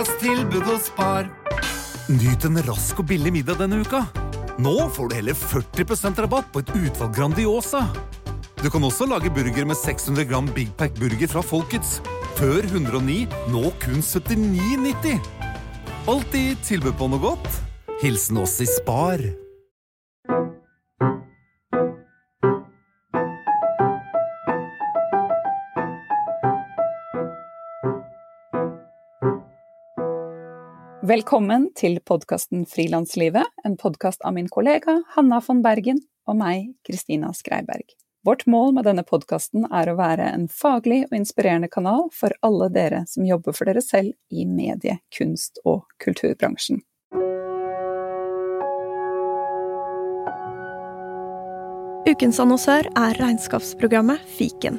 ukas tilbud hos Spar. Nyt en rask og billig middag denne uka. Nå får du heller 40% rabatt på et utvalg Grandiosa. Du kan også lage burger med 600 gram Big Pack burger fra Folkets. Før 109, nå kun 79,90. Alltid tilbud på noe godt. Hilsen oss i Spar. Velkommen til podkasten Frilanslivet, en podkast av min kollega Hanna von Bergen og meg, Kristina Skreiberg. Vårt mål med denne podkasten er å være en faglig og inspirerende kanal for alle dere som jobber for dere selv i medie-, kunst- og kulturbransjen. Ukens annonsør er regnskapsprogrammet Fiken.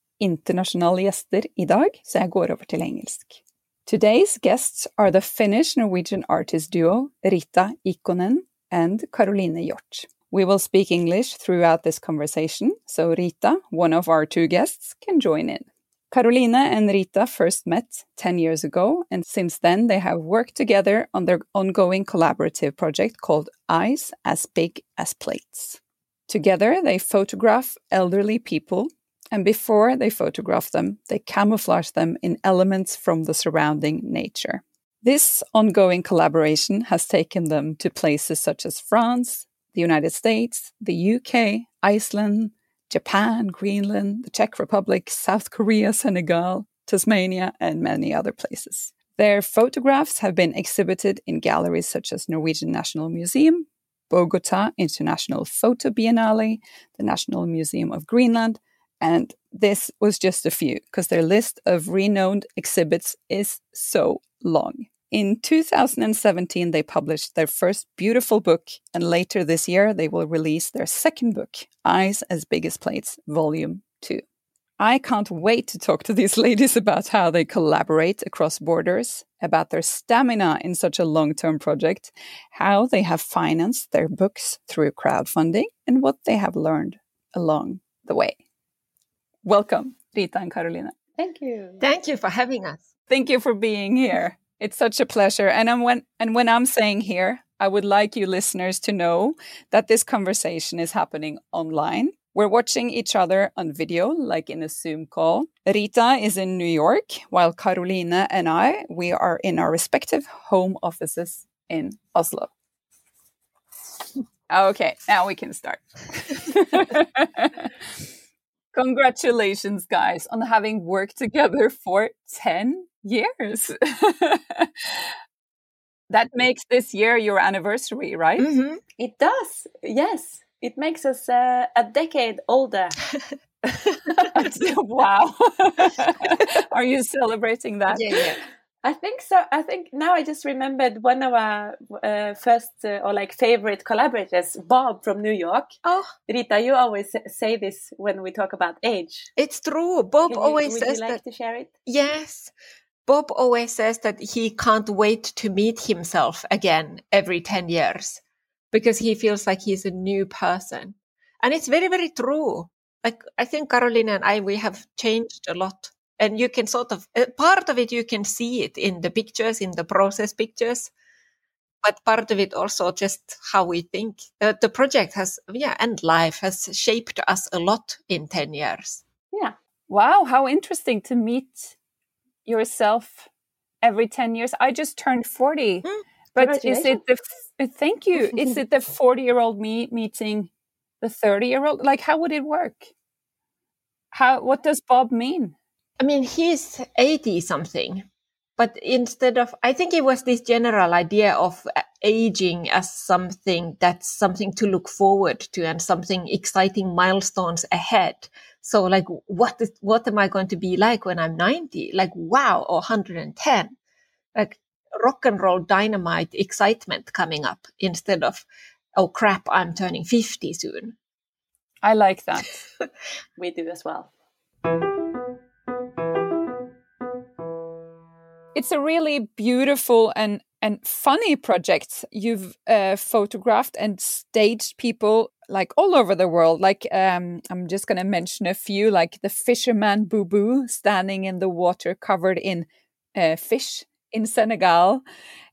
internasjonale gjester i så jeg går over til engelsk. Today's guests are the Finnish-Norwegian artist duo Rita Ikonen and Caroline Hjort. We will speak English throughout this conversation, so Rita, one of our two guests, can join in. Caroline and Rita first met 10 years ago, and since then they have worked together on their ongoing collaborative project called Eyes as Big as Plates. Together, they photograph elderly people and before they photograph them, they camouflage them in elements from the surrounding nature. This ongoing collaboration has taken them to places such as France, the United States, the UK, Iceland, Japan, Greenland, the Czech Republic, South Korea, Senegal, Tasmania, and many other places. Their photographs have been exhibited in galleries such as Norwegian National Museum, Bogota International Photo Biennale, the National Museum of Greenland, and this was just a few, because their list of renowned exhibits is so long. In 2017, they published their first beautiful book, and later this year, they will release their second book, Eyes as Big as Plates, Volume 2. I can't wait to talk to these ladies about how they collaborate across borders, about their stamina in such a long term project, how they have financed their books through crowdfunding, and what they have learned along the way. Welcome, Rita and Carolina. Thank you. Thank you for having us. Thank you for being here. It's such a pleasure. And I'm when and when I'm saying here, I would like you listeners to know that this conversation is happening online. We're watching each other on video, like in a Zoom call. Rita is in New York, while Carolina and I, we are in our respective home offices in Oslo. Okay, now we can start. Congratulations, guys, on having worked together for 10 years. that makes this year your anniversary, right? Mm -hmm. It does, yes. It makes us uh, a decade older. wow. Are you celebrating that? Yeah, yeah. I think so. I think now I just remembered one of our uh, first uh, or like favorite collaborators, Bob from New York. Oh, Rita, you always say this when we talk about age. It's true. Bob you, always would says you like that. to share it? Yes. Bob always says that he can't wait to meet himself again every 10 years because he feels like he's a new person. And it's very, very true. Like, I think Carolina and I, we have changed a lot and you can sort of uh, part of it you can see it in the pictures in the process pictures but part of it also just how we think uh, the project has yeah and life has shaped us a lot in 10 years Yeah. Wow, how interesting to meet yourself every 10 years. I just turned 40. Hmm. But is it the uh, thank you. is it the 40 year old me meeting the 30 year old? Like how would it work? How what does Bob mean? I mean, he's 80 something, but instead of, I think it was this general idea of aging as something that's something to look forward to and something exciting milestones ahead. So like, what is, what am I going to be like when I'm 90? Like, wow, or 110. Like, rock and roll dynamite excitement coming up instead of, oh crap, I'm turning 50 soon. I like that. we do as well. It's a really beautiful and and funny project. You've uh, photographed and staged people like all over the world. Like um, I'm just going to mention a few, like the fisherman Boo Boo standing in the water covered in uh, fish in Senegal,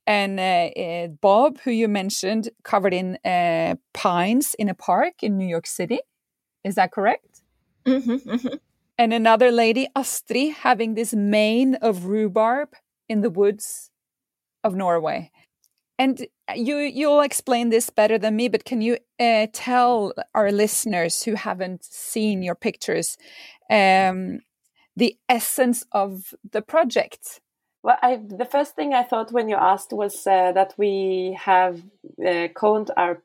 and uh, uh Bob, who you mentioned, covered in uh, pines in a park in New York City. Is that correct? Mm -hmm, mm -hmm. And another lady, astri having this mane of rhubarb in the woods of Norway. And you you'll explain this better than me, but can you uh, tell our listeners who haven't seen your pictures um, the essence of the project? Well, I, the first thing I thought when you asked was uh, that we have uh, our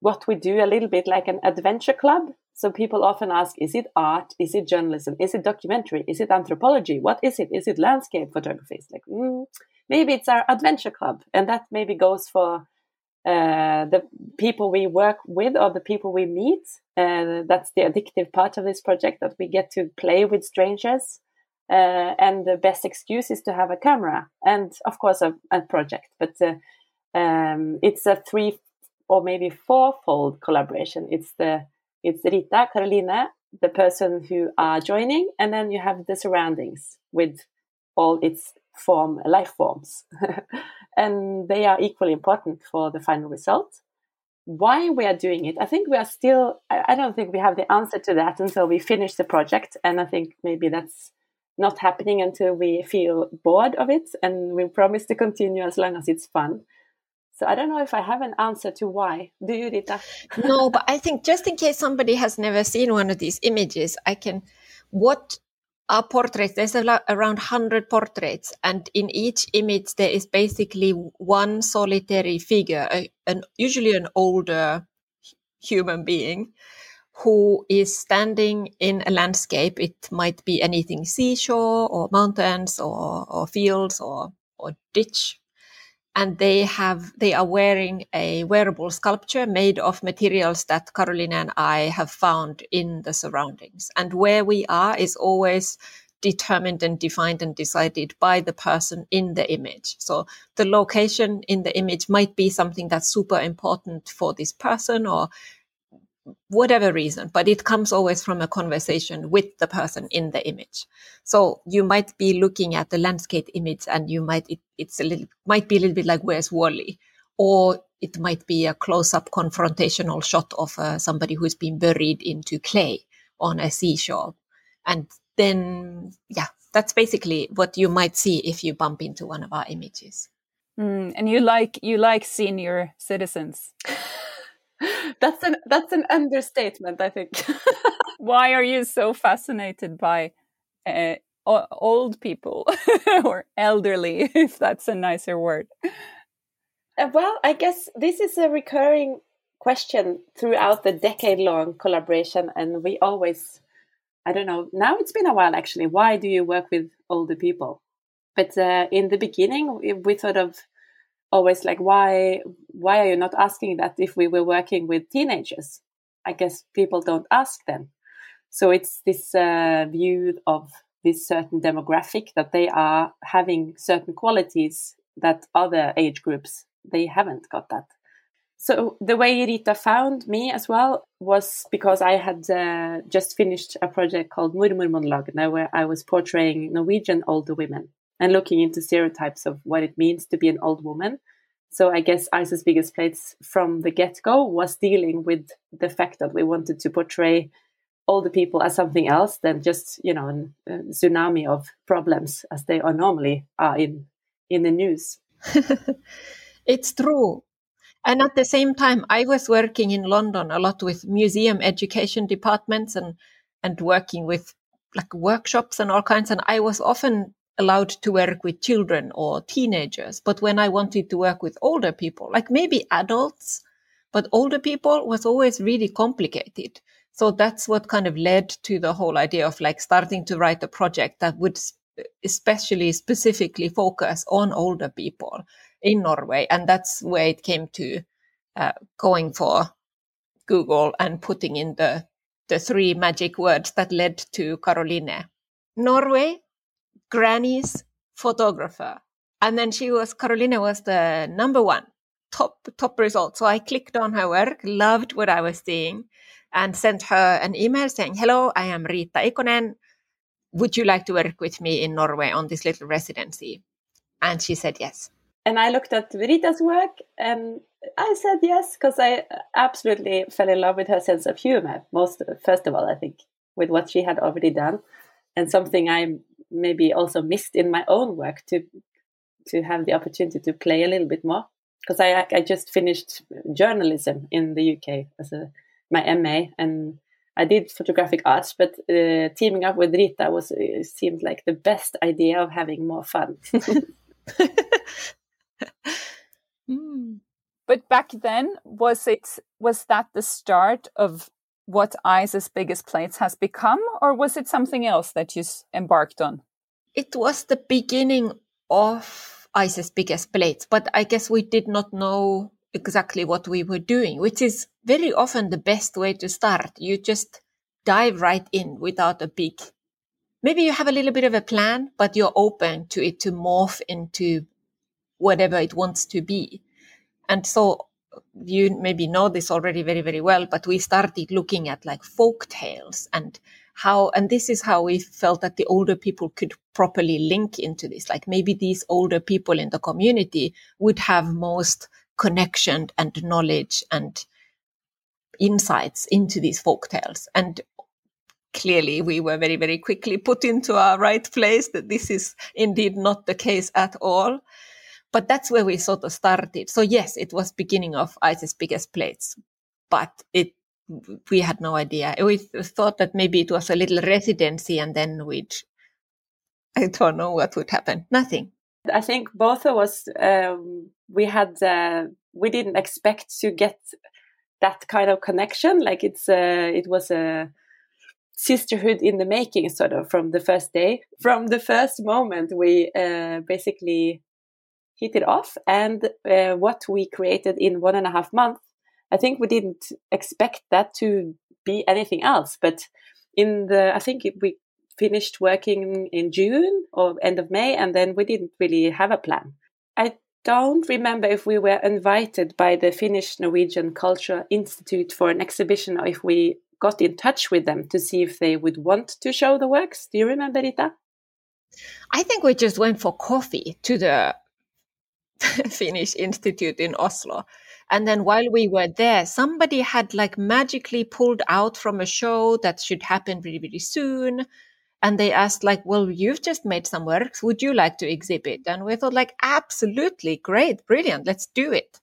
what we do a little bit like an adventure club. So people often ask, is it art? Is it journalism? Is it documentary? Is it anthropology? What is it? Is it landscape photography? It's like, mm, maybe it's our adventure club. And that maybe goes for uh, the people we work with or the people we meet. Uh, that's the addictive part of this project that we get to play with strangers. Uh, and the best excuse is to have a camera and, of course, a, a project. But uh, um, it's a three or maybe fourfold collaboration. It's the it's Rita, Caroline, the person who are joining, and then you have the surroundings with all its form life forms, and they are equally important for the final result. Why we are doing it, I think we are still. I don't think we have the answer to that until we finish the project, and I think maybe that's not happening until we feel bored of it, and we promise to continue as long as it's fun. So I don't know if I have an answer to why. Do you, Rita? no, but I think just in case somebody has never seen one of these images, I can. What are portraits? There's lot, around 100 portraits, and in each image, there is basically one solitary figure, a, an, usually an older human being, who is standing in a landscape. It might be anything seashore, or mountains, or, or fields, or, or ditch and they have they are wearing a wearable sculpture made of materials that Caroline and I have found in the surroundings. And where we are is always determined and defined and decided by the person in the image. So the location in the image might be something that's super important for this person or whatever reason, but it comes always from a conversation with the person in the image. So you might be looking at the landscape image and you might, it, it's a little, might be a little bit like where's Wally? Or it might be a close up confrontational shot of uh, somebody who's been buried into clay on a seashore. And then, yeah, that's basically what you might see if you bump into one of our images. Mm, and you like you like senior citizens. that's an that's an understatement, I think. Why are you so fascinated by uh, old people or elderly, if that's a nicer word? Uh, well, I guess this is a recurring question throughout the decade-long collaboration, and we always, I don't know, now it's been a while actually. Why do you work with older people? But uh, in the beginning, we, we sort of always like why why are you not asking that if we were working with teenagers? I guess people don't ask them so it's this uh, view of this certain demographic that they are having certain qualities that other age groups they haven't got that. So the way Rita found me as well was because I had uh, just finished a project called Mormormonologene, where I was portraying Norwegian older women and looking into stereotypes of what it means to be an old woman. So I guess Eyes as Big as Plates from the get go was dealing with the fact that we wanted to portray all the people as something else than just you know a tsunami of problems as they are normally are in in the news. it's true. And at the same time, I was working in London a lot with museum education departments and and working with like workshops and all kinds. And I was often allowed to work with children or teenagers. But when I wanted to work with older people, like maybe adults, but older people was always really complicated. So that's what kind of led to the whole idea of like starting to write a project that would especially specifically focus on older people in Norway. And that's where it came to uh, going for Google and putting in the, the three magic words that led to Caroline. Norway, granny's photographer. And then she was, Carolina was the number one top, top result. So I clicked on her work, loved what I was seeing and sent her an email saying, hello, I am Rita Ikonen. Would you like to work with me in Norway on this little residency? And she said yes. And I looked at Rita's work and I said yes because I absolutely fell in love with her sense of humor. Most, first of all, I think, with what she had already done, and something I maybe also missed in my own work to to have the opportunity to play a little bit more. Because I I just finished journalism in the UK as a my MA, and I did photographic arts, but uh, teaming up with Rita was seemed like the best idea of having more fun. mm. But back then, was it was that the start of what Eyes as Big as Plates has become, or was it something else that you embarked on? It was the beginning of Eyes as Big as Plates, but I guess we did not know exactly what we were doing, which is very often the best way to start. You just dive right in without a big, maybe you have a little bit of a plan, but you're open to it to morph into whatever it wants to be. And so you maybe know this already very, very well, but we started looking at like folk tales and how, and this is how we felt that the older people could properly link into this. Like maybe these older people in the community would have most connection and knowledge and insights into these folk tales. And clearly we were very, very quickly put into our right place that this is indeed not the case at all. But that's where we sort of started. So yes, it was beginning of Eyes as Big as Plates, but it we had no idea. We thought that maybe it was a little residency and then we'd I don't know what would happen. Nothing. I think both of us um, we had uh, we didn't expect to get that kind of connection. Like it's uh, it was a sisterhood in the making, sort of from the first day, from the first moment. We uh, basically hit it off. And uh, what we created in one and a half months, I think we didn't expect that to be anything else. But in the, I think we finished working in June or end of May, and then we didn't really have a plan. I don't remember if we were invited by the Finnish Norwegian Culture Institute for an exhibition or if we got in touch with them to see if they would want to show the works. Do you remember, Rita? I think we just went for coffee to the Finnish Institute in Oslo. And then while we were there, somebody had like magically pulled out from a show that should happen really, really soon. And they asked, like, well, you've just made some works. Would you like to exhibit? And we thought, like, absolutely great, brilliant, let's do it.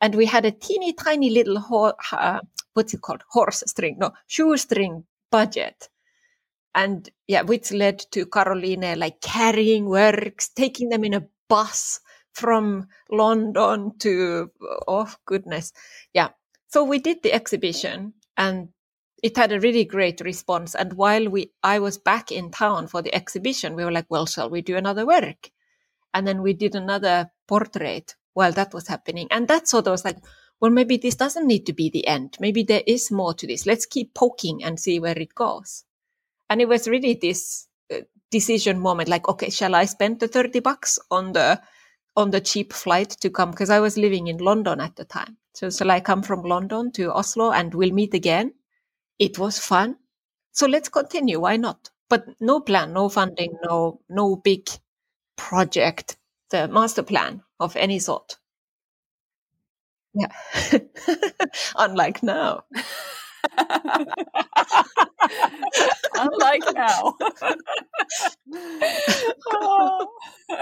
And we had a teeny tiny little, ho- uh, what's it called? Horse string, no, shoestring budget. And yeah, which led to Caroline like carrying works, taking them in a bus from London to, oh goodness. Yeah. So we did the exhibition and it had a really great response. And while we, I was back in town for the exhibition, we were like, well, shall we do another work? And then we did another portrait while that was happening. And that sort of was like, well, maybe this doesn't need to be the end. Maybe there is more to this. Let's keep poking and see where it goes. And it was really this uh, decision moment, like, okay, shall I spend the 30 bucks on the on the cheap flight to come because I was living in London at the time. So shall I come from London to Oslo and we'll meet again? It was fun. So let's continue. Why not? But no plan, no funding, no no big project, the master plan of any sort. Yeah. Unlike now. Unlike now. oh.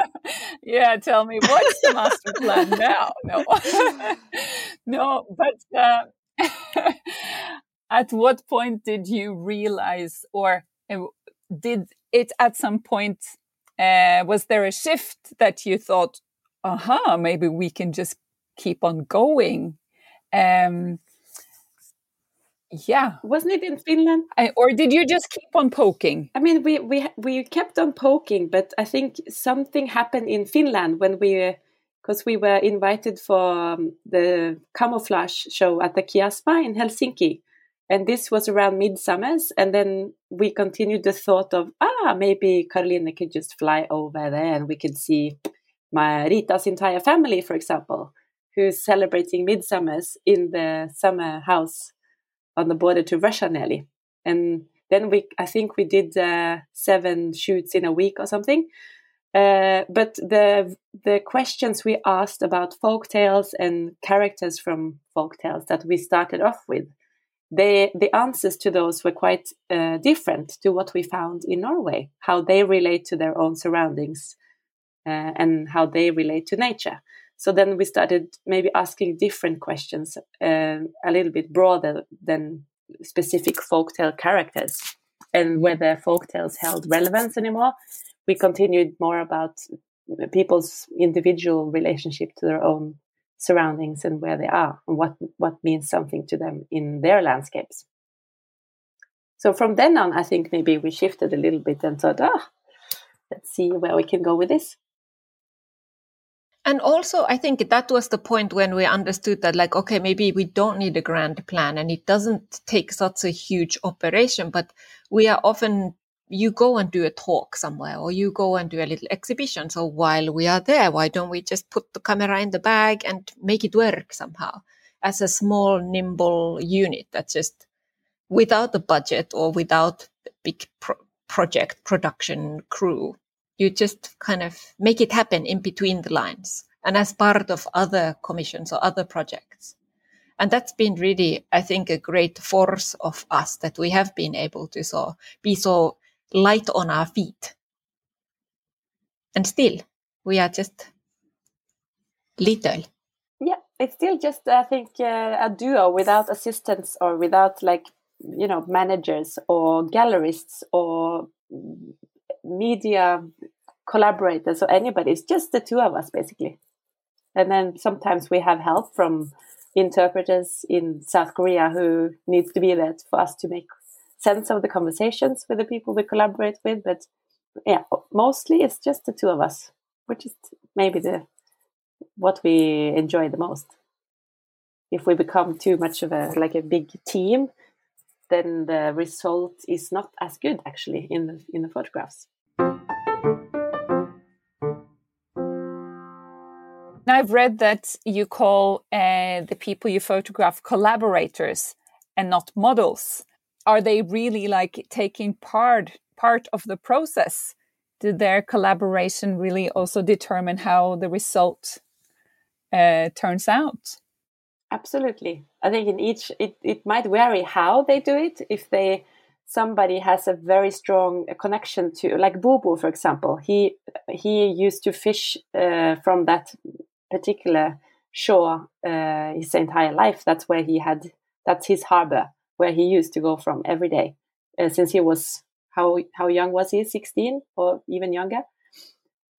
Yeah, tell me what's the master plan now? No, no, but uh, at what point did you realize, or uh, did it at some point? Uh, was there a shift that you thought, "Aha, maybe we can just keep on going"? Um, Yeah. Wasn't it in Finland? I, or did you just keep on poking? I mean, we, we, we kept on poking, but I think something happened in Finland when we, because we were invited for um, the camouflage show at the Kiasma in Helsinki. And this was around midsummers. And then we continued the thought of, ah, maybe Caroline could just fly over there and we could see my Rita's entire family, for example, who's celebrating midsummers in the summer house on the border to Russia. And then we, I think we did uh, seven shoots in a week or something. Uh, but the the questions we asked about folk tales and characters from folk tales that we started off with, they the answers to those were quite uh, different to what we found in Norway. How they relate to their own surroundings, uh, and how they relate to nature. So then we started maybe asking different questions, uh, a little bit broader than specific folktale characters, and whether folktales held relevance anymore. We continued more about people's individual relationship to their own surroundings and where they are, and what what means something to them in their landscapes. So from then on, I think maybe we shifted a little bit and thought, ah, let's see where we can go with this. And also, I think that was the point when we understood that, like, okay, maybe we don't need a grand plan and it doesn't take such a huge operation, but we are often, you go and do a talk somewhere or you go and do a little exhibition. So while we are there, why don't we just put the camera in the bag and make it work somehow as a small, nimble unit that just without a budget or without a big pro- project production crew you just kind of make it happen in between the lines and as part of other commissions or other projects. And that's been really, I think, a great force of us that we have been able to so be so light on our feet. And still, we are just little. Yeah, it's still just, I think, uh, a duo without assistants or without like, you know, managers or gallerists or media collaborators or anybody. It's just the two of us basically. And then sometimes we have help from interpreters in South Korea who needs to be there for us to make sense of the conversations with the people we collaborate with. But yeah, mostly it's just the two of us, which is maybe the what we enjoy the most. If we become too much of a like a big team, then the result is not as good actually in the in the photographs. I've read that you call uh, the people you photograph collaborators and not models. Are they really like taking part part of the process? Did their collaboration really also determine how the result uh, turns out? Absolutely. I think in each it, it might vary how they do it. If they somebody has a very strong connection to like Bubu, for example, he he used to fish uh, from that particular shore uh, his entire life. That's where he had, that's his harbor where he used to go from every day uh, since he was, how, how young was he? 16 or even younger?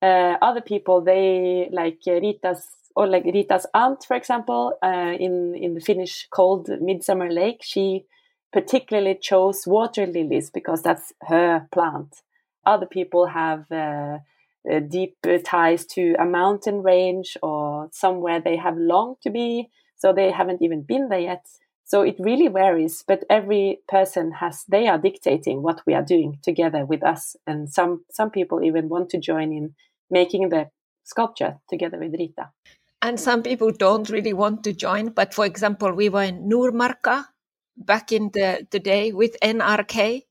Uh, other people, they like Rita's, or like Rita's aunt, for example, uh, in, in the Finnish cold midsummer lake, she particularly chose water lilies because that's her plant. Other people have uh, uh, deep ties to a mountain range or somewhere they have longed to be, so they haven't even been there yet. So it really varies, but every person has they are dictating what we are doing together with us, and some some people even want to join in making the sculpture together with Rita. And some people don't really want to join, but for example, we were in Nordmarka back in the, the day with NRK,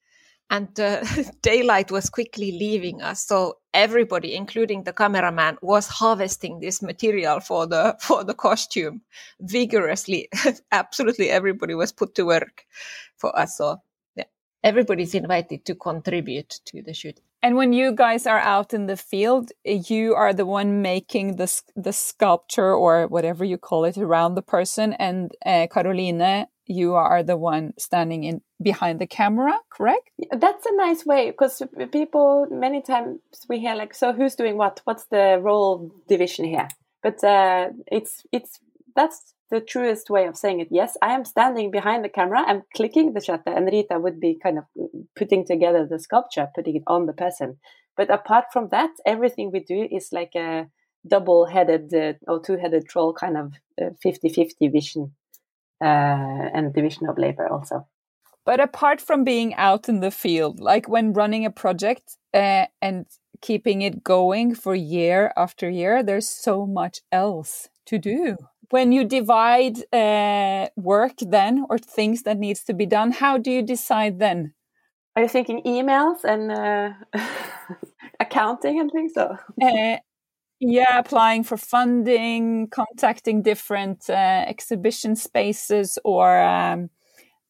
and uh, daylight was quickly leaving us. So everybody, including the cameraman, was harvesting this material for the for the costume vigorously. Absolutely, everybody was put to work for us. So yeah, everybody's invited to contribute to the shoot. And when you guys are out in the field, you are the one making the the sculpture or whatever you call it around the person, and uh, Caroline you are the one standing in behind the camera correct that's a nice way because people many times we hear like so who's doing what what's the role division here but uh, it's it's that's the truest way of saying it. Yes, I am standing behind the camera, I'm clicking the shutter, and Rita would be kind of putting together the sculpture, putting it on the person. But apart from that, everything we do is like a double headed uh, or two headed troll kind of 50 uh, 50 vision and division of labor also. But apart from being out in the field, like when running a project uh, and keeping it going for year after year, there's so much else to do. When you divide uh, work then or things that needs to be done, how do you decide then? Are you thinking emails and uh, accounting and things? So? Uh, yeah, applying for funding, contacting different uh, exhibition spaces or um,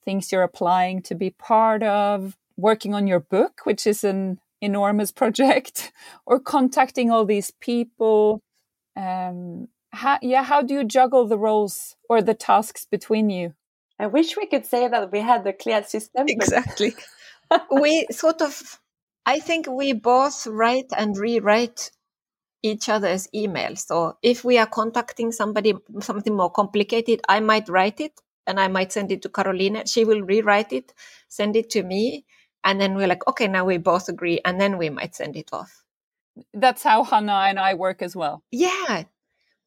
things you're applying to be part of, working on your book, which is an enormous project, or contacting all these people. Um, how, yeah, how do you juggle the roles or the tasks between you? I wish we could say that we had the clear system. Exactly. we sort of, I think we both write and rewrite each other's emails. So if we are contacting somebody, something more complicated, I might write it and I might send it to Caroline. She will rewrite it, send it to me. And then we're like, okay, now we both agree. And then we might send it off. That's how Hannah and I work as well. Yeah.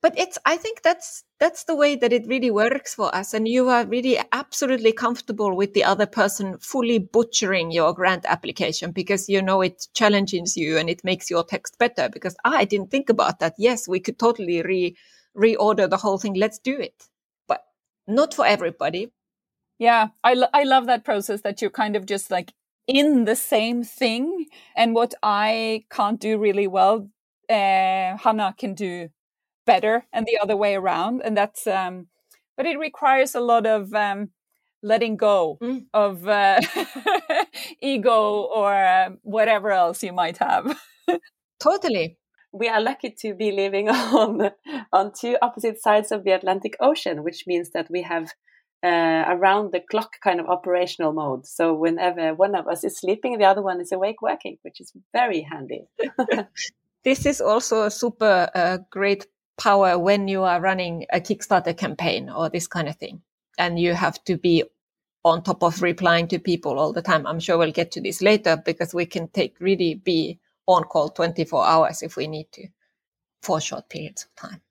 But it's, I think that's, that's the way that it really works for us. And you are really absolutely comfortable with the other person fully butchering your grant application because you know it challenges you and it makes your text better because ah, I didn't think about that. Yes, we could totally re, reorder the whole thing. Let's do it But not for everybody. Yeah, I, I love that process that you're kind of just like in the same thing. And what I can't do really well, uh, Hannah can do better and the other way around. And that's, um, but it requires a lot of um, letting go mm. of uh, ego or uh, whatever else you might have. totally we are lucky to be living on on two opposite sides of the Atlantic Ocean, which means that we have uh, around the clock kind of operational mode. So whenever one of us is sleeping, the other one is awake working, which is very handy. this is also a super uh, great power when you are running a Kickstarter campaign or this kind of thing, and you have to be on top of replying to people all the time. I'm sure we'll get to this later because we can take really be on call 24 hours if we need to for short periods of time.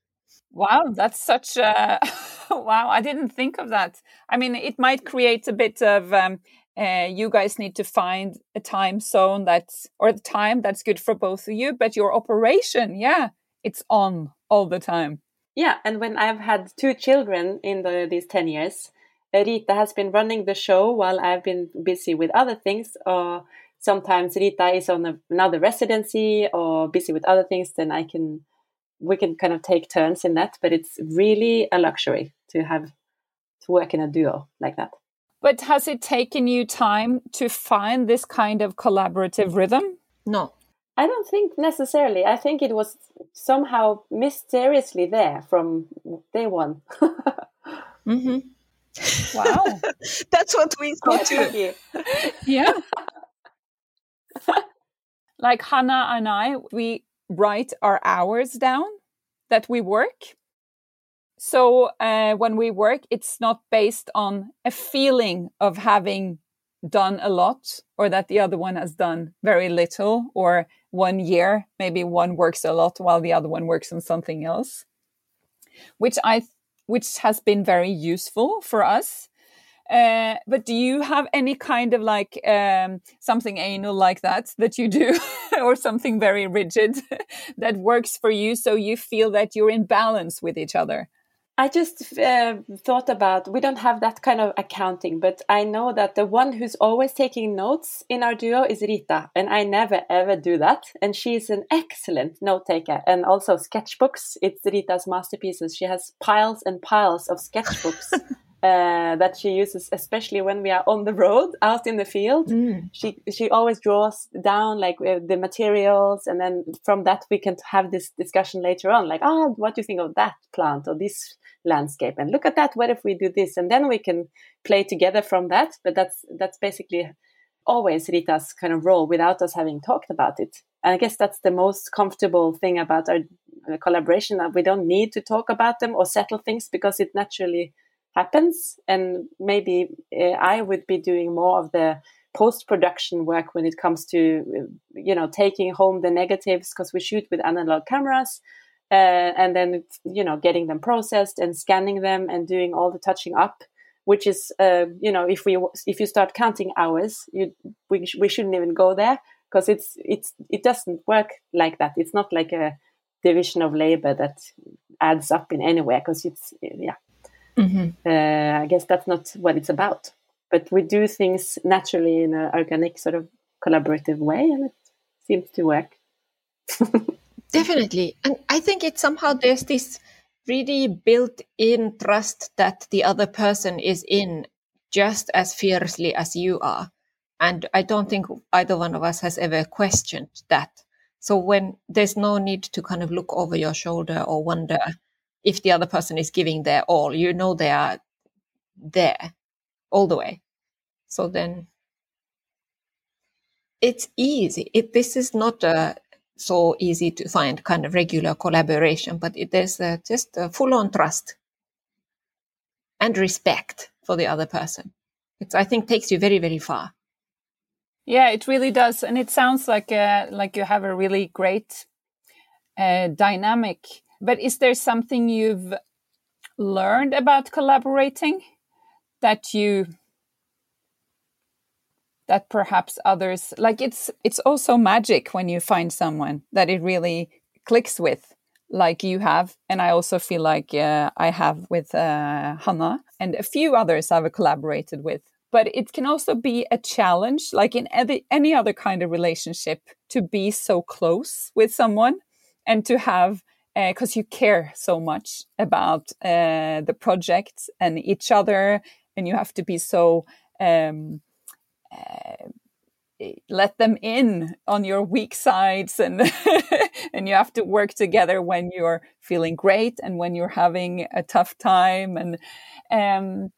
Wow, that's such a wow. I didn't think of that. I mean, it might create a bit of um, uh, you guys need to find a time zone that's or the time that's good for both of you, but your operation, yeah, it's on all the time. Yeah, and when I've had two children in the, these 10 years, uh, Rita has been running the show while I've been busy with other things. Or sometimes Rita is on a, another residency or busy with other things, then I can we can kind of take turns in that. But it's really a luxury to have to work in a duo like that. But has it taken you time to find this kind of collaborative rhythm? No. I don't think necessarily. I think it was somehow mysteriously there from day one. mm-hmm. Wow. That's what we thought too. yeah like Hannah and I, we write our hours down that we work. So uh, when we work, it's not based on a feeling of having done a lot or that the other one has done very little or one year, maybe one works a lot while the other one works on something else, which I, which has been very useful for us uh, but do you have any kind of like um, something anal like that that you do, or something very rigid that works for you, so you feel that you're in balance with each other? I just uh, thought about we don't have that kind of accounting, but I know that the one who's always taking notes in our duo is Rita, and I never ever do that. And she's an excellent note taker and also sketchbooks. It's Rita's masterpieces. She has piles and piles of sketchbooks uh, that she uses, especially when we are on the road out in the field. Mm. She she always draws down like uh, the materials, and then from that we can have this discussion later on, like, oh, what do you think of that plant or this landscape? And look at that. What if we do this? And then we can play together from that. But that's that's basically always Rita's kind of role without us having talked about it. and I guess that's the most comfortable thing about our collaboration that we don't need to talk about them or settle things because it naturally happens. And maybe uh, I would be doing more of the post production work when it comes to, you know, taking home the negatives because we shoot with analog cameras. Uh, and then you know getting them processed and scanning them and doing all the touching up which is uh, you know if we if you start counting hours you we, we shouldn't even go there because it's it's it doesn't work like that. It's not like a division of labor that adds up in anywhere because it's yeah. Mm-hmm. uh, i guess that's not what it's about. But we do things naturally in an organic sort of collaborative way and it seems to work definitely and i think it's somehow there's this really built in trust that the other person is in just as fiercely as you are and i don't think either one of us has ever questioned that so when there's no need to kind of look over your shoulder or wonder if the other person is giving their all, you know they are there all the way. So then it's easy. It, this is not a so easy to find kind of regular collaboration, but it is just full on trust and respect for the other person. It's, I think, takes you very, very far. Yeah, it really does, and it sounds like uh, like you have a really great uh, dynamic. But is there something you've learned about collaborating that you that perhaps others like it's it's also magic when you find someone that it really clicks with like you have. And i also feel like uh, i have with uh, hannah and a few others i've collaborated with. But it can also be a challenge like in any other kind of relationship to be so close with someone and to have because uh, you care so much about uh, the project and each other and you have to be so um, let them in on your weak sides and and you have to work together when you're feeling great and when you're having a tough time. And um,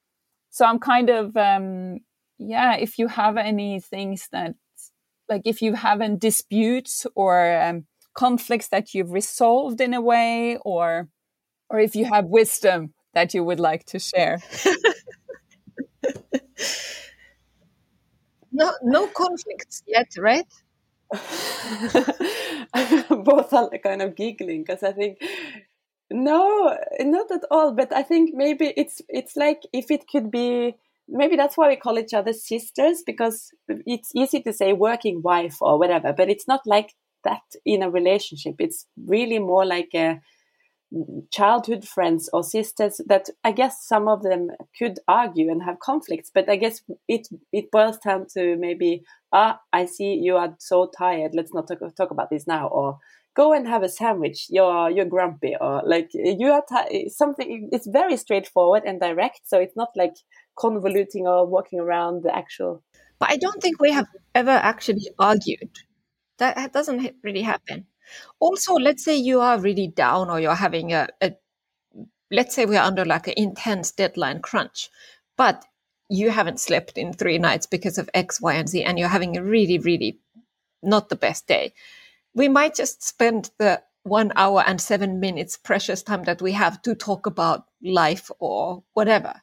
so i'm kind of um yeah if you have any things that like if you have any disputes or um, conflicts that you've resolved in a way or or if you have wisdom that you would like to share no no conflicts yet right both are kind of giggling because i think no, not at all. But I think maybe it's it's like if it could be maybe that's why we call each other sisters because it's easy to say working wife or whatever, but it's not like that in a relationship. It's really more like a childhood friends or sisters that I guess some of them could argue and have conflicts, but I guess it it boils down to maybe ah I see you are so tired. Let's not talk, talk about this now or go and have a sandwich you're you're grumpy or like you are t- something it's very straightforward and direct so it's not like convoluting or walking around the actual but i don't think we have ever actually argued that doesn't really happen also let's say you are really down or you're having a, a let's say we're under like an intense deadline crunch but you haven't slept in three nights because of x y and z and you're having a really really not the best day. We might just spend the one hour and seven minutes precious time that we have to talk about life or whatever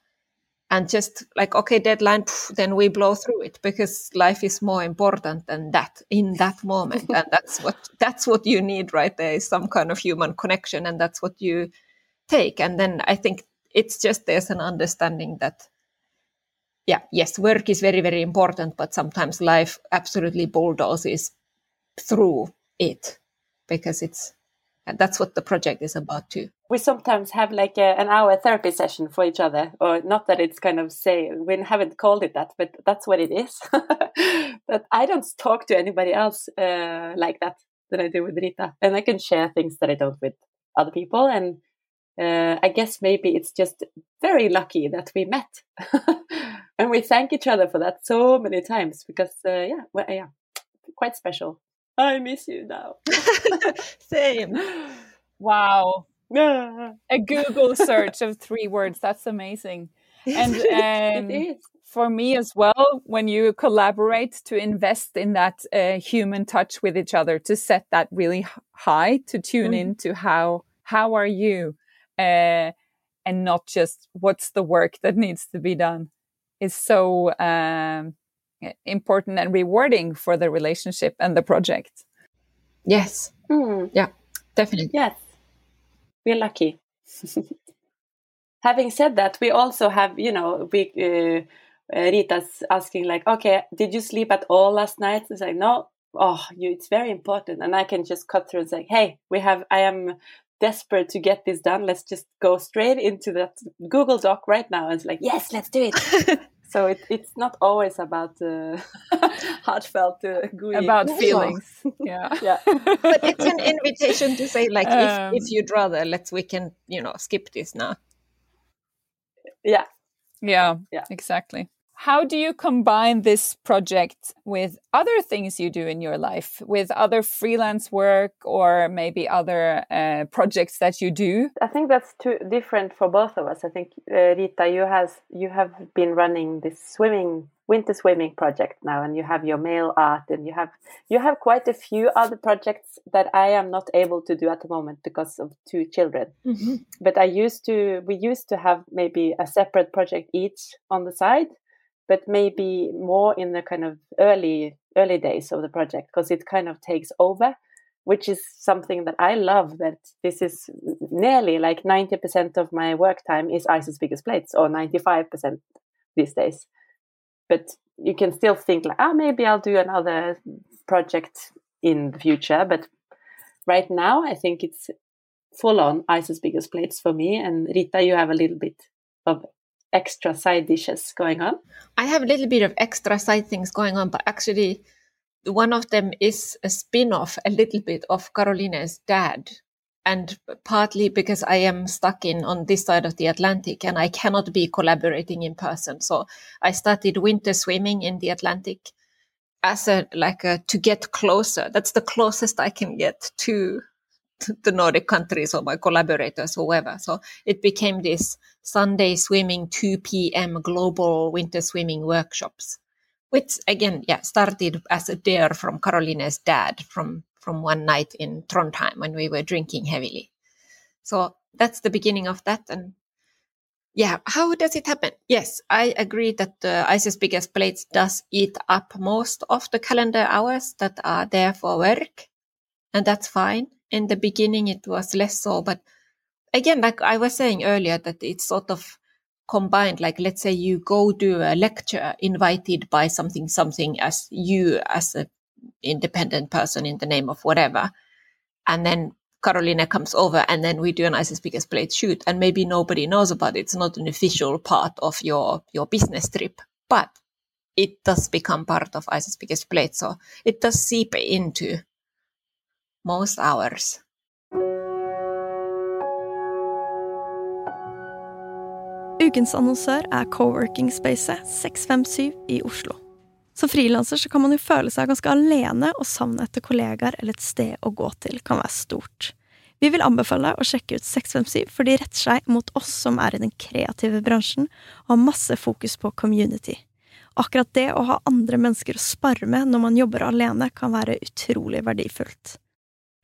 and just like okay deadline pff, then we blow through it because life is more important than that in that moment. And that's what that's what you need right? There is some kind of human connection and that's what you take. And then i think it's just there's an understanding that yeah yes work is very very important but sometimes life absolutely bulldozes through it because it's that's what the project is about too. We sometimes have like a, an hour therapy session for each other, or not that it's kind of say we haven't called it that, but that's what it is. but I don't talk to anybody else uh, like that than I do with Rita, and I can share things that I don't with other people. And uh, I guess maybe it's just very lucky that we met, and we thank each other for that so many times because uh, yeah, well, yeah, quite special. I miss you now. Same. Wow. A Google search of three words. That's amazing. And um, for me as well when you collaborate to invest in that uh, human touch with each other to set that really high to tune mm. into how how are you uh, and not just what's the work that needs to be done is so um, important and rewarding for the relationship and the project yes mm. yeah definitely yes we're lucky having said that we also have you know we uh, uh, Rita's asking like, okay, did you sleep at all last night? It's like, no. Oh, you, it's very important. And I can just cut through and say, hey, we have, I am desperate to get this done. Let's just go straight into that Google Doc right now. And it's like, yes, let's do it. so it, it's not always about uh, heartfelt uh, about feelings. Yeah. Yeah. But it's an invitation to say like um, if, if you'd rather let's we can you know skip this now. Yeah. Yeah yeah. exactly how do you combine this project with other things you do in your life, with other freelance work or maybe other uh, projects that you do? I think that's too different for both of us. I think uh, Rita, you has you have been running this swimming winter swimming project now and you have your mail art and you have you have quite a few other projects that I am not able to do at the moment because of two children. Mm-hmm. But I used to we used to have maybe a separate project each on the side but maybe more in the kind of early early days of the project because it kind of takes over which is something that I love that this is nearly like 90% of my work time is Eyes as Big as Plates or 95% these days. But you can still think like ah maybe I'll do another project in the future but right now I think it's full on Eyes as Big as Plates for me and Rita you have a little bit of extra side dishes going on? I have a little bit of extra side things going on, but actually, one of them is a spin off a little bit of Carolina's dad. And partly because I am stuck in on this side of the Atlantic and I cannot be collaborating in person. So I started winter swimming in the Atlantic as a like a to get closer. That's the closest I can get to the Nordic countries or my collaborators or whoever. So it became this Sunday swimming 2 p.m. global winter swimming workshops, which again, yeah, started as a dare from Caroline's dad from, from one night in Trondheim when we were drinking heavily. So that's the beginning of that. And yeah, how does it happen? Yes, I agree that the Eyes as Big as Plates does eat up most of the calendar hours that are there for work. And that's fine in the beginning it was less so but again like i was saying earlier that it's sort of combined like let's say you go do a lecture invited by something something as you as a independent person in the name of whatever and then Carolina comes over and then we do an Eyes as Big as Plate shoot and maybe nobody knows about it. It's not an official part of your, your business trip, but it does become part of Eyes as Big as Plate. So it does seep into most hours. Ukens annonsør er coworking spacet 657 i Oslo. Som frilanser kan man jo føle seg ganske alene, og savnet etter kollegaer eller et sted å gå til kan være stort. Vi vil anbefale deg å sjekke ut 657, for de retter seg mot oss som er i den kreative bransjen og har masse fokus på community. Akkurat det å ha andre mennesker å spare med når man jobber alene, kan være utrolig verdifullt.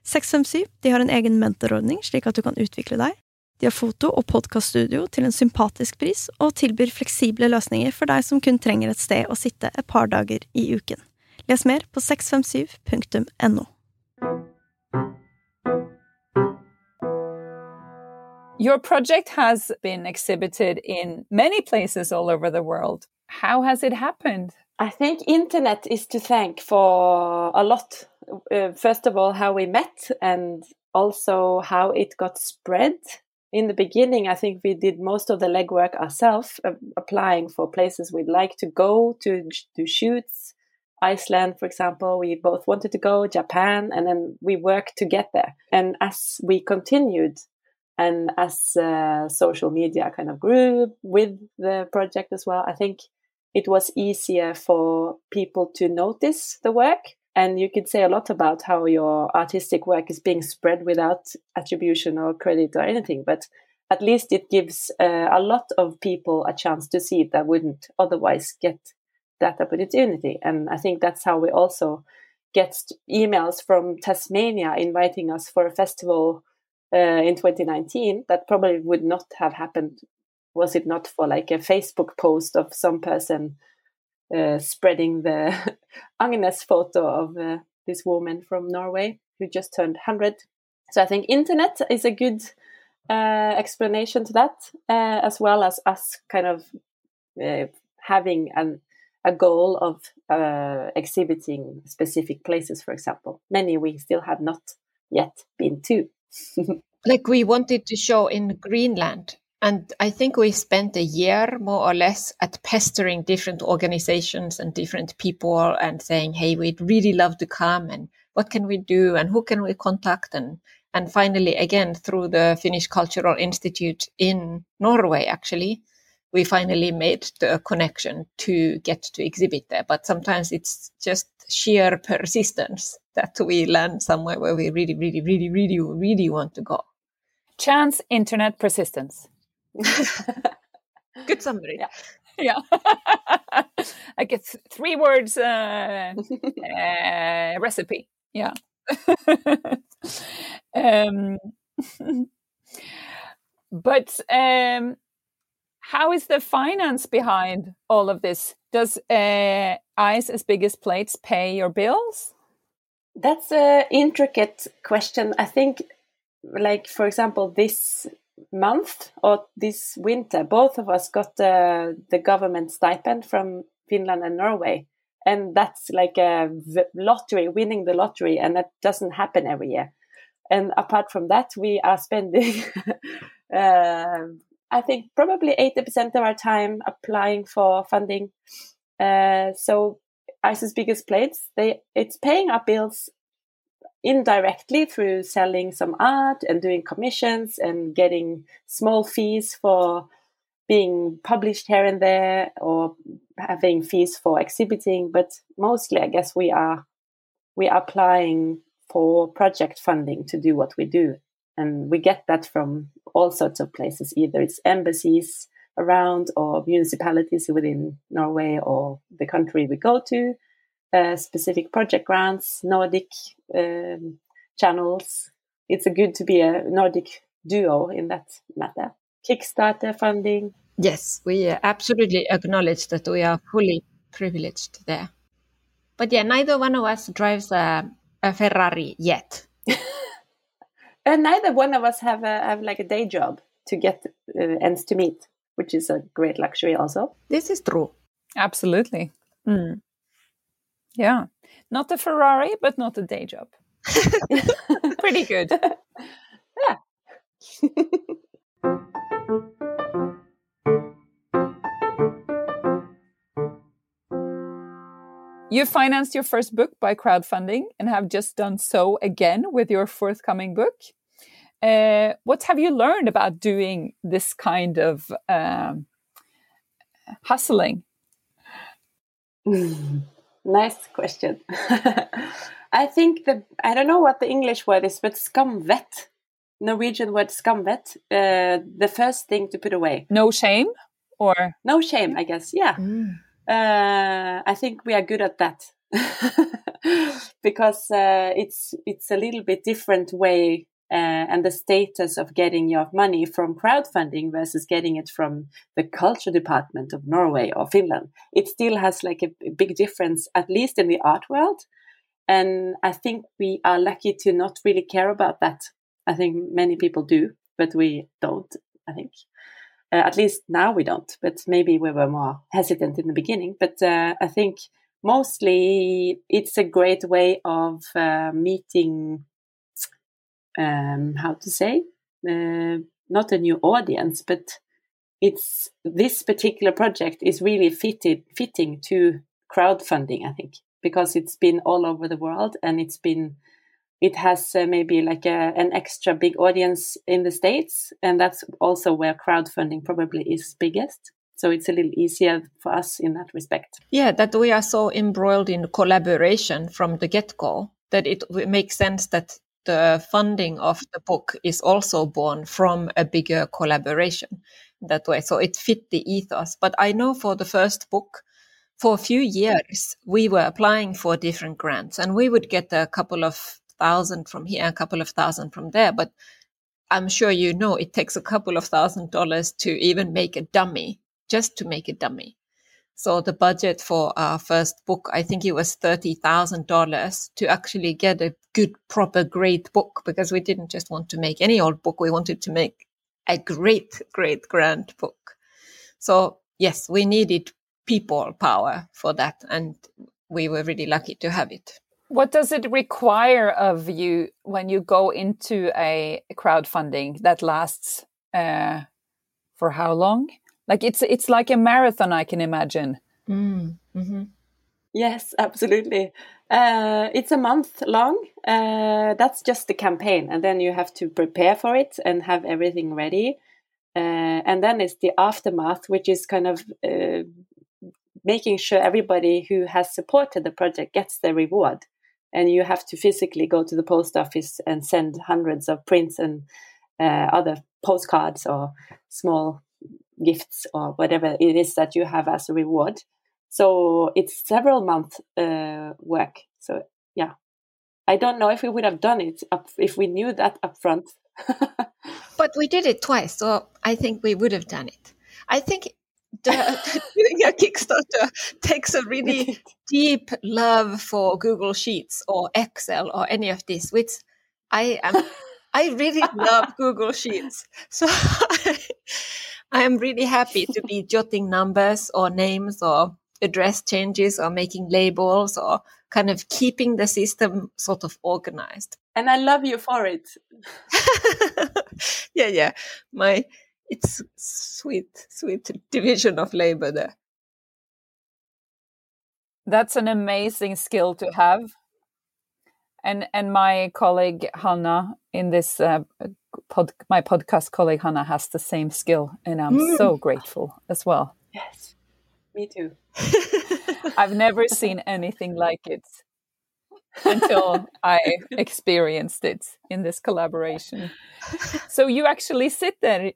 657 de har en egen mentorordning, slik at du kan utvikle deg. De har foto- og podkaststudio til en sympatisk pris, og tilbyr fleksible løsninger for deg som kun trenger et sted å sitte et par dager i uken. Les mer på 657.no. Your project has been exhibited in many places all over the world. How has it happened? I think internet is to thank for a lot. Uh, first of all, how we met and also how it got spread. In the beginning, I think we did most of the legwork ourselves, uh, applying for places we'd like to go to do shoots. Iceland, for example, we both wanted to go, Japan, and then we worked to get there. And as we continued, and as uh, social media kind of grew with the project as well, I think it was easier for people to notice the work. And you could say a lot about how your artistic work is being spread without attribution or credit or anything. But at least it gives uh, a lot of people a chance to see it that wouldn't otherwise get that opportunity. And I think that's how we also get emails from Tasmania inviting us for a festival uh, in 2019 that probably would not have happened was it not for like a Facebook post of some person uh, spreading the Agnes photo of uh, this woman from Norway who just turned 100. So I think internet is a good uh, explanation to that, uh, as well as us kind of uh, having an, a goal of uh, exhibiting specific places, for example. Many we still have not yet been to. like we wanted to show in Greenland. And I think we spent a year more or less at pestering different organizations and different people and saying, hey, we'd really love to come and what can we do and who can we contact? And and finally again through the Finnish Cultural Institute in Norway actually we finally made the connection to get to exhibit there. But sometimes it's just sheer persistence that we land somewhere where we really really really really really want to go. Chance internet persistence good summary yeah yeah i get three words uh, uh, recipe yeah um, but um, how is the finance behind all of this? Does uh, Eyes as Big as Plates pay your bills? That's an intricate question. I think, like, for example, this month or this winter, both of us got the, the government stipend from Finland and Norway. And that's like a lottery winning the lottery and that doesn't happen every year. And apart from that we are spending uh, i think probably 80% of our time applying for funding. Uh, so Eyes as Big as Plates they it's paying our bills indirectly through selling some art and doing commissions and getting small fees for being published here and there or having fees for exhibiting, but mostly I guess we are we are applying for project funding to do what we do. And we get that from all sorts of places. Either it's embassies around or municipalities within Norway or the country we go to, uh, specific project grants, Nordic um, channels. It's a good to be a Nordic duo in that matter. Kickstarter funding, Yes, we absolutely acknowledge that we are fully privileged there. But yeah, neither one of us drives a, a Ferrari yet. and neither one of us have a, have like a day job to get uh, ends to meet, which is a great luxury also. This is true. Absolutely. Mm. Yeah. Not a Ferrari, but not a day job. Pretty good. yeah. You financed your first book by crowdfunding and have just done so again with your forthcoming book. Uh, what have you learned about doing this kind of um, hustling? nice question. I think the I don't know what the English word is, but skamvett, Norwegian word skamvett, uh, the first thing to put away. No shame, or no shame, I guess. Yeah. Mm uh, I think we are good at that because uh, it's it's a little bit different way uh, and the status of getting your money from crowdfunding versus getting it from the culture department of Norway or Finland. It still has like a, big difference, at least in the art world. And I think we are lucky to not really care about that. I think many people do, but we don't. I think. Uh, at least now we don't, but maybe we were more hesitant in the beginning. But uh, I think mostly it's a great way of uh, meeting, um, how to say, uh, not a new audience, but it's this particular project is really fitted fitting to crowdfunding. I think because it's been all over the world and it's been it has uh, maybe like a, an extra big audience in the states and that's also where crowdfunding probably is biggest so it's a little easier for us in that respect yeah that we are so embroiled in collaboration from the get-go that it makes sense that the funding of the book is also born from a bigger collaboration that way. So it fit the ethos. But I know for the first book, for a few years, we were applying for different grants and we would get a couple of thousand from here, a couple of thousand from there. But I'm sure you know it takes a couple of thousand dollars to even make a dummy, just to make a dummy. So the budget for our first book, I think it was $30,000 to actually get a good, proper, great book because we didn't just want to make any old book. We wanted to make a great, great, grand book. So yes, we needed people power for that. And we were really lucky to have it. What does it require of you when you go into a crowdfunding that lasts uh, for how long? Like it's it's like a marathon, I can imagine. Mm, mm-hmm. Yes, absolutely. Uh, it's a month long. Uh, that's just the campaign, and then you have to prepare for it and have everything ready. Uh, and then it's the aftermath, which is kind of uh, making sure everybody who has supported the project gets their reward and you have to physically go to the post office and send hundreds of prints and uh, other postcards or small gifts or whatever it is that you have as a reward. So it's several month uh, work. So yeah, I don't know if we would have done it up, if we knew that up front. but we did it twice, so I think we would have done it. I think the, doing a Kickstarter takes a really deep love for Google Sheets or Excel or any of this, which I am. I really love Google Sheets, so I, I am really happy to be jotting numbers or names or address changes or making labels or kind of keeping the system sort of organized. And I love you for it. yeah, yeah. My it's sweet, sweet division of labor there. That's an amazing skill to have. And and my colleague Hannah in this uh, pod, my podcast colleague Hannah has the same skill, and I'm mm. so grateful as well. Yes, me too. I've never seen anything like it until I experienced it in this collaboration. So you actually sit there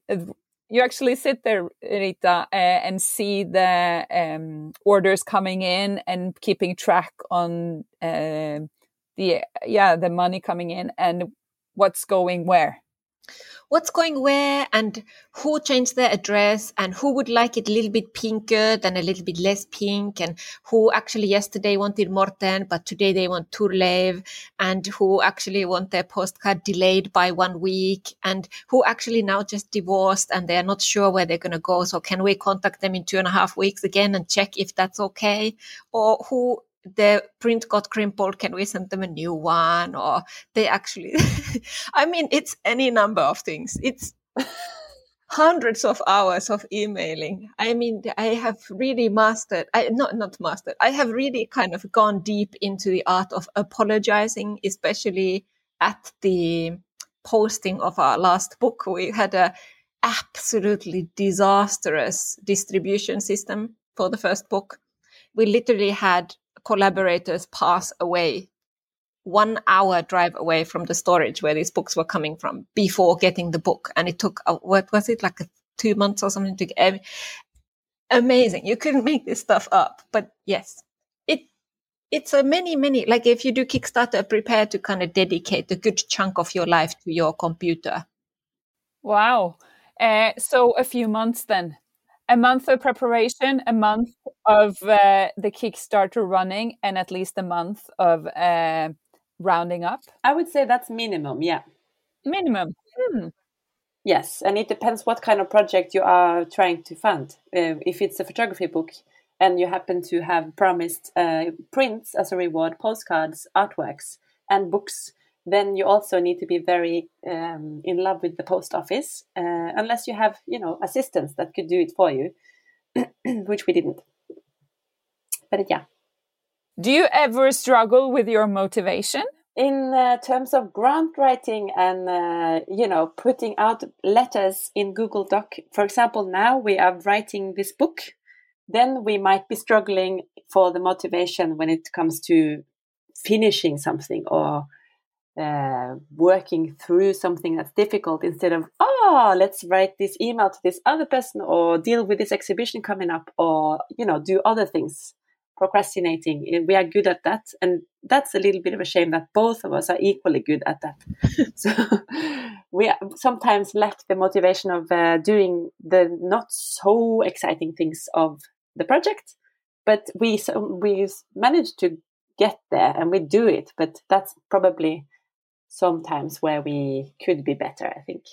you actually sit there, Rita, uh, and see the um, orders coming in and keeping track on uh, the yeah the money coming in and what's going where what's going where and who changed their address and who would like it a little bit pinker than a little bit less pink and who actually yesterday wanted Morten but today they want Turlev and who actually want their postcard delayed by one week and who actually now just divorced and they're not sure where they're going to go. So can we contact them in two and a half weeks again and check if that's okay? Or who the print got crumpled can we send them a new one? Or they actually i mean it's any number of things. It's hundreds of hours of emailing. I mean i have really mastered i not not mastered i have really kind of gone deep into the art of apologizing especially at the posting of our last book. We had a absolutely disastrous distribution system for the first book. We literally had collaborators pass away one hour drive away from the storage where these books were coming from before getting the book. And it took, uh, what was it, like two months or something to get amazing. You couldn't make this stuff up. But yes, it, it's a many, many, like if you do Kickstarter, prepare to kind of dedicate a good chunk of your life to your computer. Wow. Uh, so a few months then a month of preparation, a month of uh, the Kickstarter running, and at least a month of uh, rounding up? I would say that's minimum, yeah. Minimum. Hmm. Yes, and it depends what kind of project you are trying to fund. Uh, if it's a photography book and you happen to have promised uh, prints as a reward, postcards, artworks, and books, then you also need to be very um, in love with the post office, uh, unless you have, you know, assistants that could do it for you, which we didn't. But yeah. Do you ever struggle with your motivation? In uh, terms of grant writing and, uh, you know, putting out letters in Google Doc, for example, now we are writing this book, then we might be struggling for the motivation when it comes to finishing something or uh, working through something that's difficult instead of oh let's write this email to this other person or deal with this exhibition coming up or you know do other things. Procrastinating we are good at that and that's a little bit of a shame that both of us are equally good at that. So we sometimes lack the motivation of uh, doing the not so exciting things of the project but we we managed to get there and we do it but that's probably sometimes where we could be better, I think.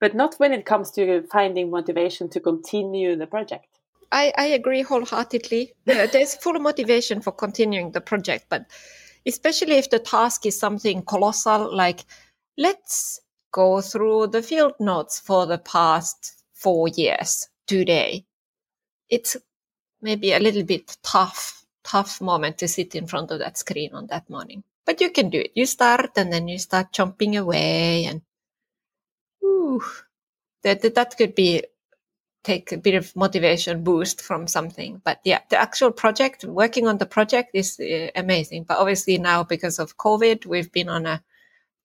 But not when it comes to finding motivation to continue the project. I, I agree wholeheartedly. Uh, there's full motivation for continuing the project, but especially if the task is something colossal, like let's go through the field notes for the past four years today. It's maybe a little bit tough, tough moment to sit in front of that screen on that morning but you can do it. You start and then you start jumping away and ooh, that, that could be take a bit of motivation boost from something. But yeah, the actual project, working on the project is uh, amazing. But obviously now because of COVID, we've been on a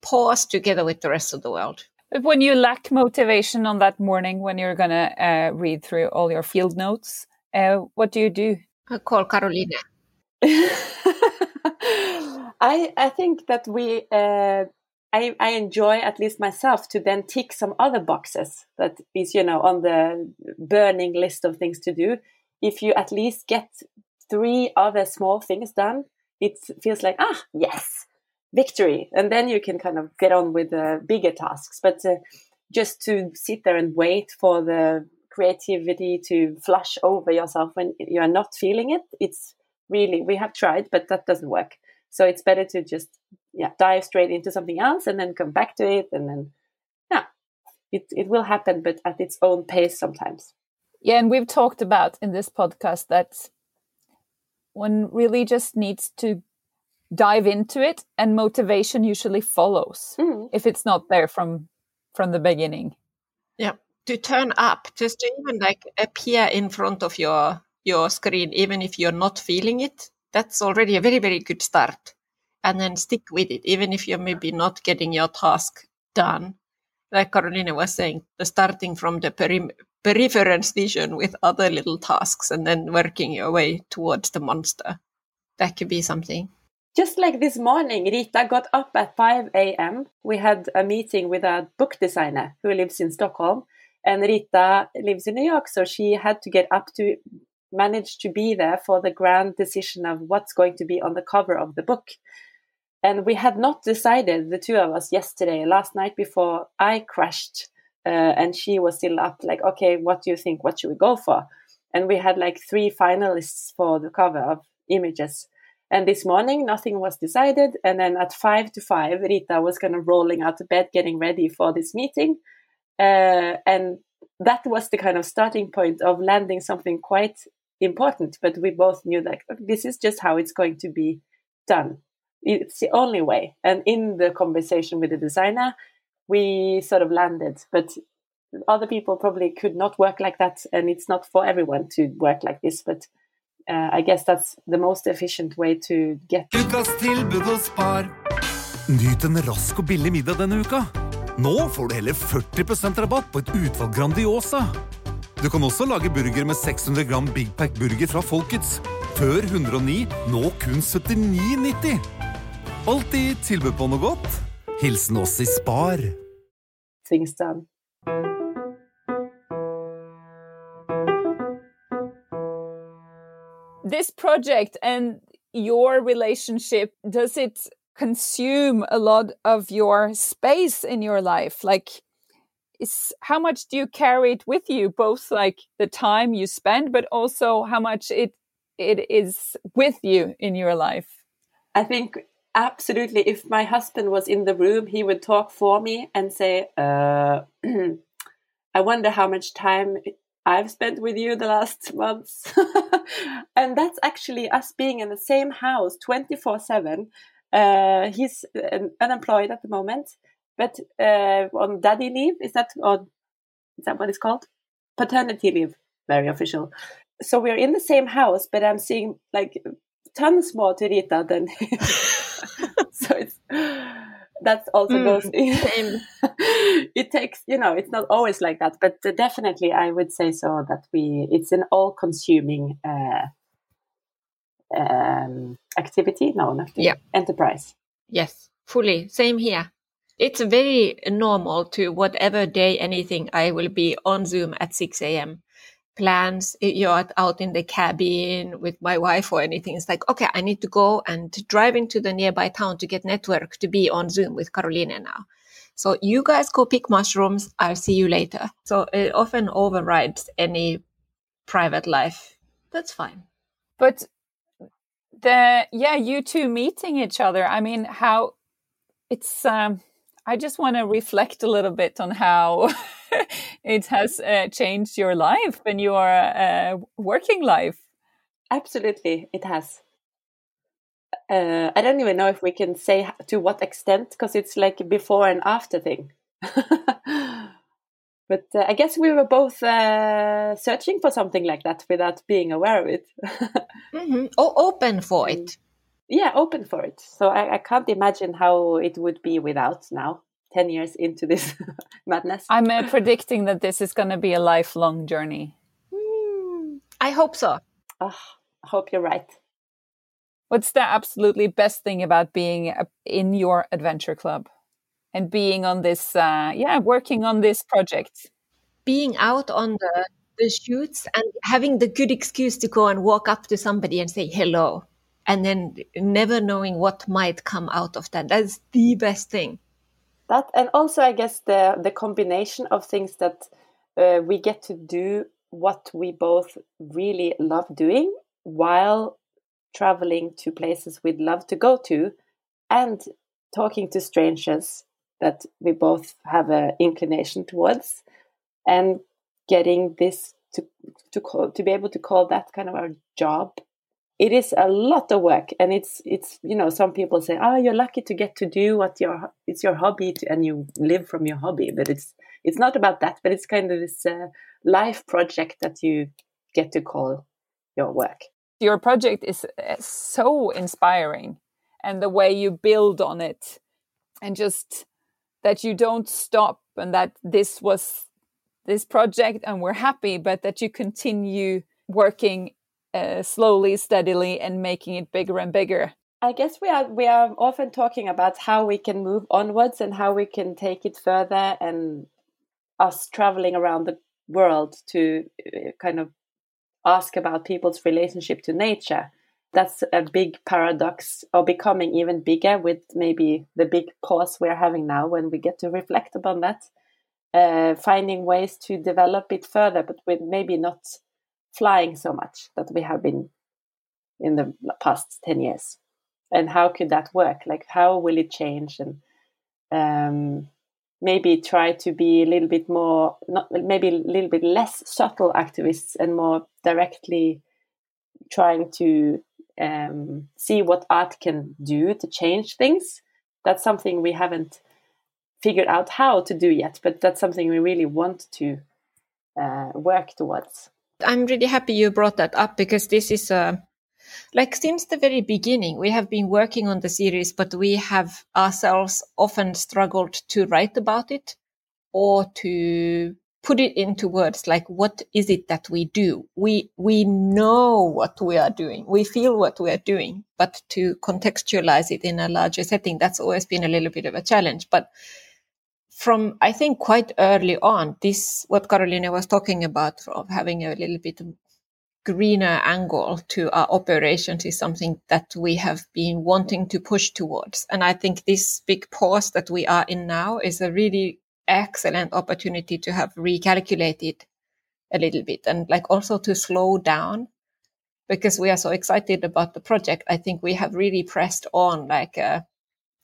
pause together with the rest of the world. But when you lack motivation on that morning when you're going to uh, read through all your field notes, uh, what do you do? I call Caroline. I I think that we uh, I I enjoy at least myself to then tick some other boxes that is you know on the burning list of things to do. If you at least get three other small things done, it feels like ah yes victory, and then you can kind of get on with the bigger tasks. But uh, just to sit there and wait for the creativity to flush over yourself when you are not feeling it, it's really we have tried, but that doesn't work. So it's better to just yeah dive straight into something else and then come back to it and then yeah it it will happen but at its own pace sometimes. Yeah, and we've talked about in this podcast that one really just needs to dive into it and motivation usually follows mm. if it's not there from from the beginning. Yeah, to turn up, just to even like appear in front of your your screen even if you're not feeling it that's already a very, very good start. And then stick with it, even if you're maybe not getting your task done. Like Carolina was saying, the starting from the peri- peripherance vision with other little tasks and then working your way towards the monster. That could be something. Just like this morning, Rita got up at 5 a.m. We had a meeting with a book designer who lives in Stockholm. And Rita lives in New York, so she had to get up to managed to be there for the grand decision of what's going to be on the cover of the book. And we had not decided, the two of us, yesterday, last night before I crashed. Uh, and she was still up, like, okay, what do you think? What should we go for? And we had like three finalists for the cover of images. And this morning, nothing was decided. And then at five to five, Rita was kind of rolling out of bed, getting ready for this meeting. Uh, and that was the kind of starting point of landing something quite important, but we both knew that this is just how it's going to be done. It's the only way. And in the conversation with the designer, we sort of landed, but other people probably could not work like that. And it's not for everyone to work like this, but uh, I guess that's the most efficient way to get. Ukas tilbud hos Spar. Nyt en rask og billig middag denne uka. Nå får du hele 40 rabatt på et utvalg Grandiosa. Du kan også lage burger med 600 gram Big Pack burger fra Folkets. Før 109, nå kun 79,90. Alltid tilbud på noe godt. Hilsen oss i Spar. Things. This project and your relationship, does it consume a lot of your space in your life? Like, is how much do you carry it with you both like the time you spend but also how much it it is with you in your life? I think absolutely if my husband was in the room he would talk for me and say uh, i wonder how much time i've spent with you the last months. And that's actually us being in the same house 24 7 uh, he's unemployed at the moment but uh, on daddy leave is that or is that what it's called paternity leave very official so we're in the same house but i'm seeing like tons more to rita than so it's that also Mm, goes. same. it takes, you know, it's not always like that, but definitely, I would say so that we. It's an all-consuming uh, um, activity. No, not Yeah. enterprise. Yes, fully. Same here. It's very normal to whatever day, anything, I will be on Zoom at 6 a.m. Plans, you're out- in the cabin with my wife or anything. It's like, okay, I need to go and drive into the nearby town to get network to be on Zoom with carolina now. So you guys go pick mushrooms. I'll see you later. So it often overrides any private life. That's fine. But the yeah, you two meeting each other. I mean, how it's. Um, I just want to reflect a little bit on how it has uh, changed your life and your uh, working life. Absolutely, it has. Uh, I don't even know if we can say to what extent because it's like a before and after thing. but uh, I guess we were both uh, searching for something like that without being aware of it. hmm Oh, open for Mm. it. Yeah, open for it. So I, I can't imagine how it would be without now, 10 years into this madness. I'm uh, predicting that this is going to be a lifelong journey. Hmm, I hope so. Ah, I hope you're right. What's the absolutely best thing about being uh, in your adventure club and being on this, uh, yeah, working on this project? being out on the, the shoots and having the good excuse to go and walk up to somebody and say hello and then never knowing what might come out of that. That's the best thing. That and also i guess the the combination of things that uh, we get to do what we both really love doing while traveling to places we'd love to go to and talking to strangers that we both have an inclination towards and getting this to to call to be able to call that kind of our job it is a lot of work and it's it's you know some people say oh you're lucky to get to do what your it's your hobby to, and you live from your hobby but it's it's not about that but it's kind of this uh, life project that you get to call your work. Your project is uh, so inspiring, and the way you build on it, and just that you don't stop, and that this was this project, and we're happy, but that you continue working uh, slowly, steadily, and making it bigger and bigger. I guess we are we are often talking about how we can move onwards and how we can take it further, and us traveling around the world to uh, kind of ask about people's relationship to nature. That's a big paradox, or becoming even bigger with maybe the big pause we're having now when we get to reflect upon that. Uh, finding ways to develop it further, but with maybe not flying so much that we have been in the past 10 years. And how could that work? Like how will it change? And um, maybe try to be a little bit more not maybe a little bit less subtle activists and more directly trying to um, see what art can do to change things. That's something we haven't figured out how to do yet but that's something we really want to uh, work towards i'm really happy you brought that up because this is a like since the very beginning we have been working on the series but we have ourselves often struggled to write about it or to put it into words like what is it that we do? We we know what we are doing. We feel what we are doing but to contextualize it in a larger setting that's always been a little bit of a challenge. But from i think quite early on this what carolina was talking about of having a little bit greener angle to our operations is something that we have been wanting to push towards. And I think this big pause that we are in now is a really excellent opportunity to have recalculated a little bit and like also to slow down because we are so excited about the project. I think we have really pressed on like a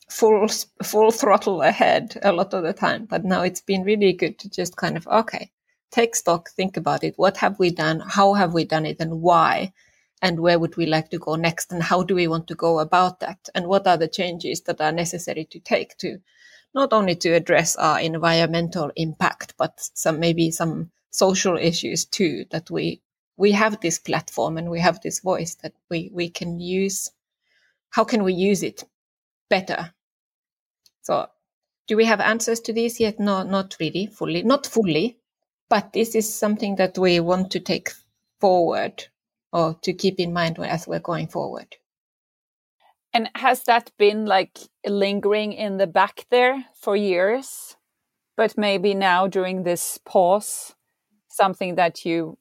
full, full throttle ahead a lot of the time. But now it's been really good to just kind of, okay, take stock, think about it. What have we done? How have we done it and why? And where would we like to go next? And how do we want to go about that? And what are the changes that are necessary to take to not only to address our environmental impact, but some maybe some social issues too that we we have this platform and we have this voice that we we can use. How can we use it better? So, do we have answers to this yet? No, not really fully, not fully, but this is something that we want to take forward or to keep in mind as we're going forward. And has that been like lingering in the back there for years? But maybe now during this pause, something that you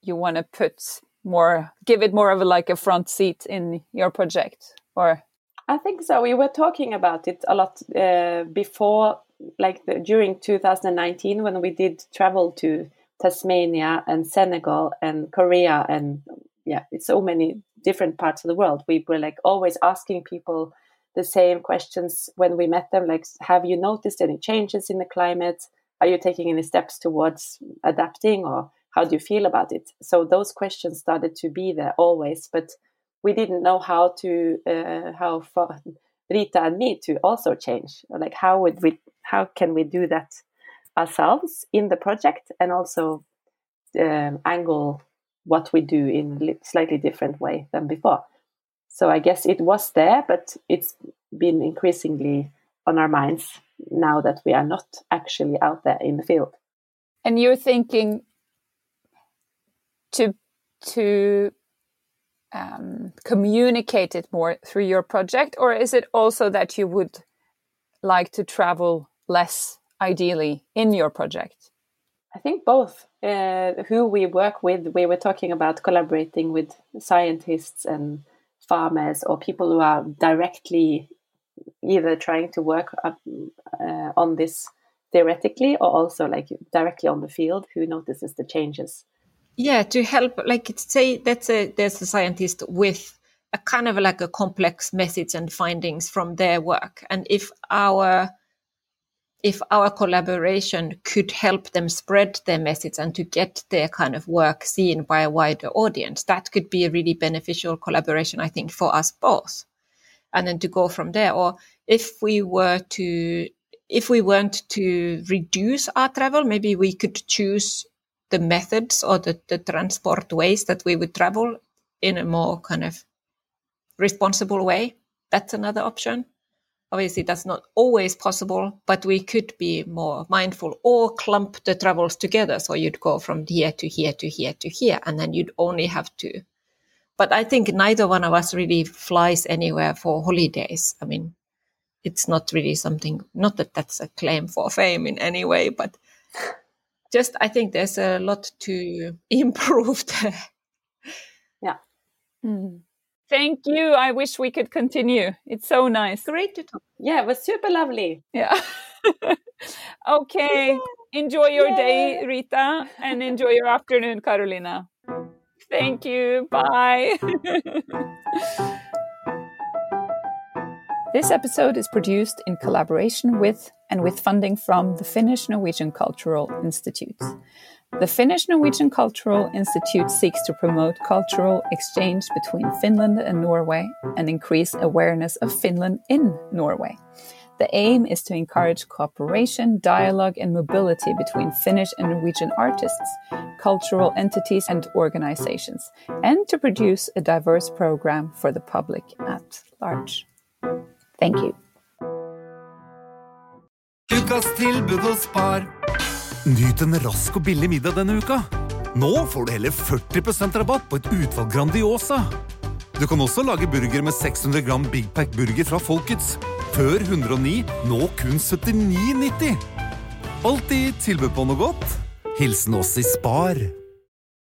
you want to put more, give it more of a, like a front seat in your project, or? I think so. We were talking about it a lot uh, before, like the, during 2019 when we did travel to Tasmania and Senegal and Korea and yeah, it's so many different parts of the world. We were like always asking people the same questions when we met them, like, have you noticed any changes in the climate? Are you taking any steps towards adapting or how do you feel about it? So those questions started to be there always, but we didn't know how to, uh, how far Rita and me to also change. Like, how would we, how can we do that ourselves in the project and also um, angle what we do in slightly different way than before. So I guess it was there, but it's been increasingly on our minds now that we are not actually out there in the field. And you're thinking to to um, communicate it more through your project, or is it also that you would like to travel less, ideally, in your project? I think both. Uh, who we work with, we were talking about collaborating with scientists and farmers or people who are directly either trying to work up, uh, on this theoretically or also like directly on the field who notices the changes. Yeah, to help, like say that's a there's a scientist with a kind of like a complex message and findings from their work, and if our if our collaboration could help them spread their message and to get their kind of work seen by a wider audience, that could be a really beneficial collaboration, I think, for us both. And then to go from there. Or if we were to, if we weren't to reduce our travel, maybe we could choose the methods or the, the transport ways that we would travel in a more kind of responsible way. That's another option. Obviously, that's not always possible, but we could be more mindful or clump the travels together. So you'd go from here to here to here to here, and then you'd only have to. But I think neither one of us really flies anywhere for holidays. I mean, it's not really something, not that that's a claim for fame in any way, but just I think there's a lot to improve there. Yeah. Mm. Thank you. I wish we could continue. It's so nice. Great to talk. Yeah, it was super lovely. Yeah. okay. Yeah. Enjoy your day, Rita, and enjoy your afternoon, Carolina. Thank you. Bye. this episode is produced in collaboration with and with funding from the Finnish Norwegian Cultural Institute. The Finnish Norwegian Cultural Institute seeks to promote cultural exchange between Finland and Norway and increase awareness of Finland in Norway. The aim is to encourage cooperation, dialogue, and mobility between Finnish and Norwegian artists, cultural entities, and organizations, and to produce a diverse program for the public at large. Thank you. Ukas tilbud hos Spar. Nyt en rask og billig middag denne uka. Nå får du hele 40% rabatt på et utvalg Grandiosa. Du kan også lage burger med 600 gram Big Pack burger fra Folkets. Før 109, nå kun 79,90. Alltid tilbud på noe godt. Hilsen oss i Spar.